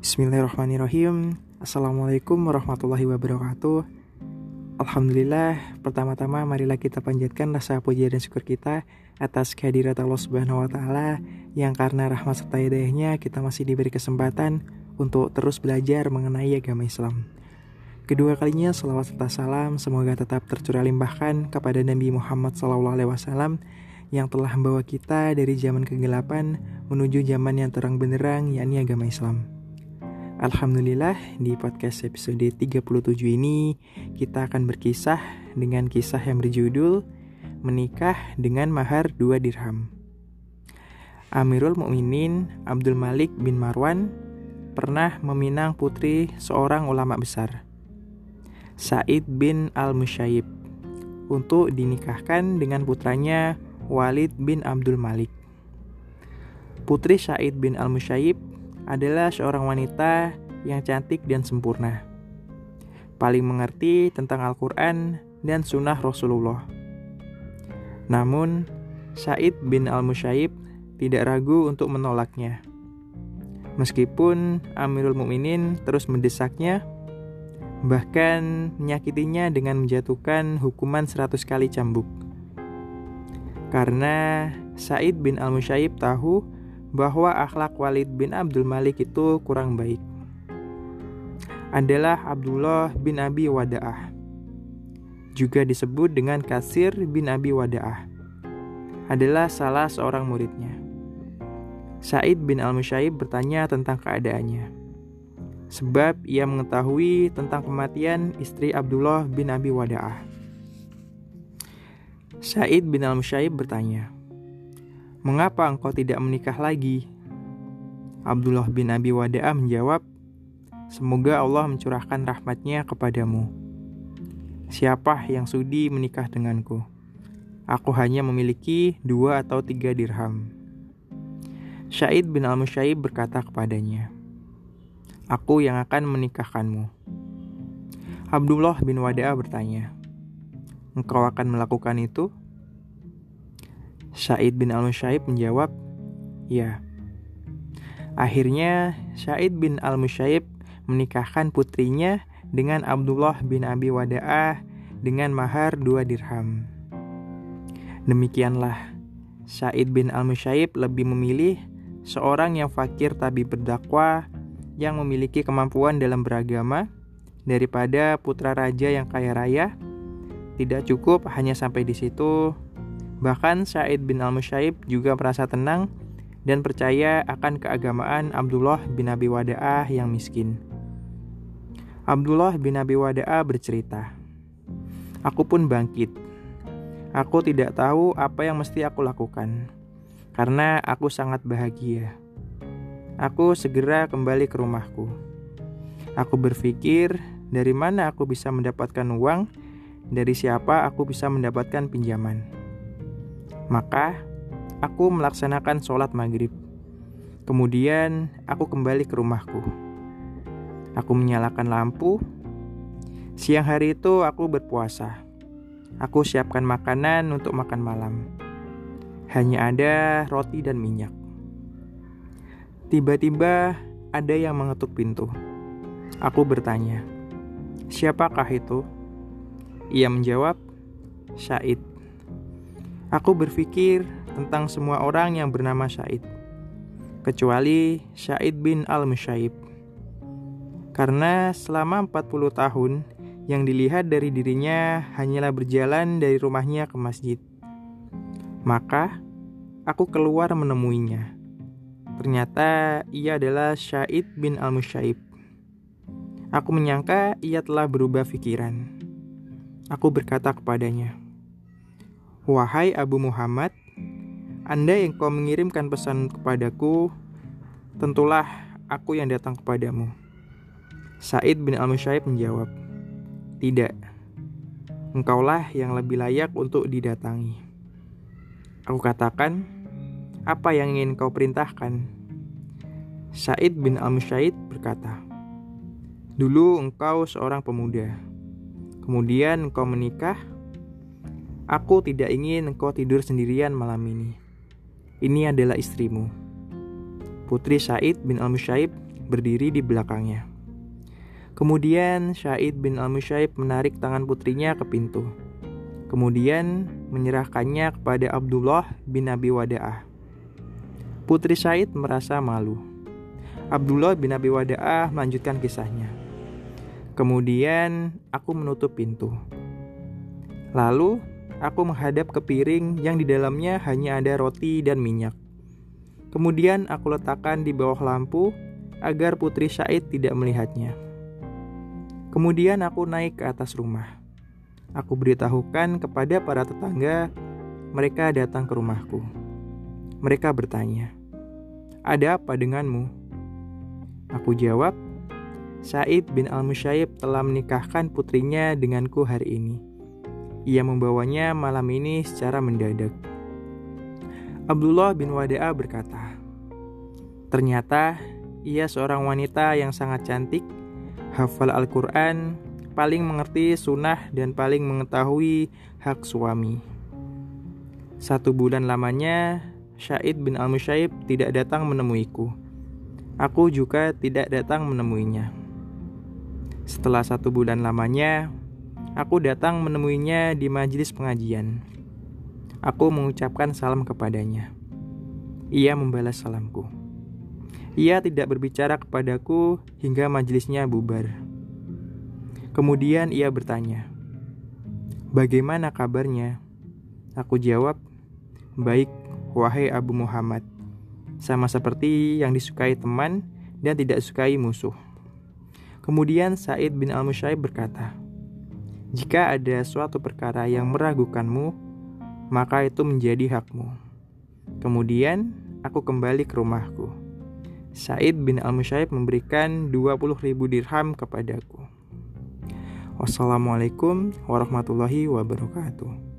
Bismillahirrahmanirrahim. Assalamualaikum warahmatullahi wabarakatuh. Alhamdulillah Pertama-tama marilah kita panjatkan rasa puji dan syukur kita Atas kehadirat Allah subhanahu wa ta'ala Yang karena rahmat serta hidayahnya Kita masih diberi kesempatan Untuk terus belajar mengenai agama Islam. Kedua kalinya salawat serta salam Semoga tetap tercurah limpahkan Kepada Nabi Muhammad SAW Yang telah membawa kita dari zaman kegelapan Menuju zaman yang terang benderang yakni agama Islam Alhamdulillah di podcast episode 37 ini kita akan berkisah dengan kisah yang berjudul Menikah dengan mahar 2 dirham. Amirul Mukminin Abdul Malik bin Marwan pernah meminang putri seorang ulama besar, Said bin Al-Musyayib, untuk dinikahkan dengan putranya Walid bin Abdul Malik. Putri Said bin Al-Musyayib adalah seorang wanita yang cantik dan sempurna. Paling mengerti tentang Al-Quran dan sunnah Rasulullah. Namun, Said bin Al-Musyayib tidak ragu untuk menolaknya. Meskipun Amirul Mukminin terus mendesaknya, bahkan menyakitinya dengan menjatuhkan hukuman 100 kali cambuk. Karena Said bin Al-Musyayib tahu bahwa akhlak Walid bin Abdul Malik itu kurang baik. Adalah Abdullah bin Abi Wada'ah. Juga disebut dengan Kasir bin Abi Wada'ah. Adalah salah seorang muridnya. Said bin Al-Musyayib bertanya tentang keadaannya. Sebab ia mengetahui tentang kematian istri Abdullah bin Abi Wada'ah. Said bin Al-Musyayib bertanya, Mengapa engkau tidak menikah lagi? Abdullah bin Abi Wada'ah menjawab, Semoga Allah mencurahkan rahmatnya kepadamu. Siapa yang sudi menikah denganku? Aku hanya memiliki dua atau tiga dirham. Syaid bin al-Musyayib berkata kepadanya, Aku yang akan menikahkanmu. Abdullah bin Wada'ah bertanya, Engkau akan melakukan itu? Said bin Al-Musyayib menjawab, "Ya." Akhirnya Said bin Al-Musyayib menikahkan putrinya dengan Abdullah bin Abi Wada'ah dengan mahar dua dirham. Demikianlah, Said bin Al-Musyayib lebih memilih seorang yang fakir tapi berdakwah yang memiliki kemampuan dalam beragama daripada putra raja yang kaya raya. Tidak cukup hanya sampai di situ, Bahkan Said bin Al-Musyayib juga merasa tenang dan percaya akan keagamaan Abdullah bin Abi Wada'ah yang miskin. Abdullah bin Abi Wada'ah bercerita, Aku pun bangkit. Aku tidak tahu apa yang mesti aku lakukan, karena aku sangat bahagia. Aku segera kembali ke rumahku. Aku berpikir, dari mana aku bisa mendapatkan uang, dari siapa aku bisa mendapatkan pinjaman. Maka aku melaksanakan sholat maghrib. Kemudian aku kembali ke rumahku. Aku menyalakan lampu. Siang hari itu aku berpuasa. Aku siapkan makanan untuk makan malam. Hanya ada roti dan minyak. Tiba-tiba ada yang mengetuk pintu. Aku bertanya, "Siapakah itu?" Ia menjawab, "Said." Aku berpikir tentang semua orang yang bernama Said, kecuali Said bin Al-Musyayib. Karena selama 40 tahun, yang dilihat dari dirinya hanyalah berjalan dari rumahnya ke masjid. Maka, aku keluar menemuinya. Ternyata ia adalah Said bin Al-Musyayib. Aku menyangka ia telah berubah pikiran. Aku berkata kepadanya, Wahai Abu Muhammad, Anda yang kau mengirimkan pesan kepadaku, tentulah aku yang datang kepadamu. Said bin Al-Musyayib menjawab, Tidak, engkaulah yang lebih layak untuk didatangi. Aku katakan, apa yang ingin kau perintahkan? Said bin Al-Musyayib berkata, Dulu engkau seorang pemuda, kemudian engkau menikah, Aku tidak ingin engkau tidur sendirian malam ini. Ini adalah istrimu. Putri Said bin Al-Musyayib berdiri di belakangnya. Kemudian Syahid bin Al-Musyayib menarik tangan putrinya ke pintu. Kemudian menyerahkannya kepada Abdullah bin Abi Wada'ah. Putri Syahid merasa malu. Abdullah bin Abi Wada'ah melanjutkan kisahnya. Kemudian aku menutup pintu. Lalu aku menghadap ke piring yang di dalamnya hanya ada roti dan minyak. Kemudian aku letakkan di bawah lampu agar Putri Said tidak melihatnya. Kemudian aku naik ke atas rumah. Aku beritahukan kepada para tetangga, mereka datang ke rumahku. Mereka bertanya, "Ada apa denganmu?" Aku jawab, Said bin Al-Musyayib telah menikahkan putrinya denganku hari ini. Ia membawanya malam ini secara mendadak. Abdullah bin Wada'a berkata, Ternyata ia seorang wanita yang sangat cantik, hafal Al-Quran, paling mengerti sunnah dan paling mengetahui hak suami. Satu bulan lamanya, Syahid bin Al-Musyayib tidak datang menemuiku. Aku juga tidak datang menemuinya. Setelah satu bulan lamanya, aku datang menemuinya di majelis pengajian. Aku mengucapkan salam kepadanya. Ia membalas salamku. Ia tidak berbicara kepadaku hingga majelisnya bubar. Kemudian ia bertanya, "Bagaimana kabarnya?" Aku jawab, "Baik, wahai Abu Muhammad." Sama seperti yang disukai teman dan tidak sukai musuh. Kemudian Said bin Al-Musyayib berkata, Jika ada suatu perkara yang meragukanmu, maka itu menjadi hakmu. Kemudian aku kembali ke rumahku. Said bin Al-Musyayib memberikan 20 ribu dirham kepadaku. Wassalamualaikum warahmatullahi wabarakatuh.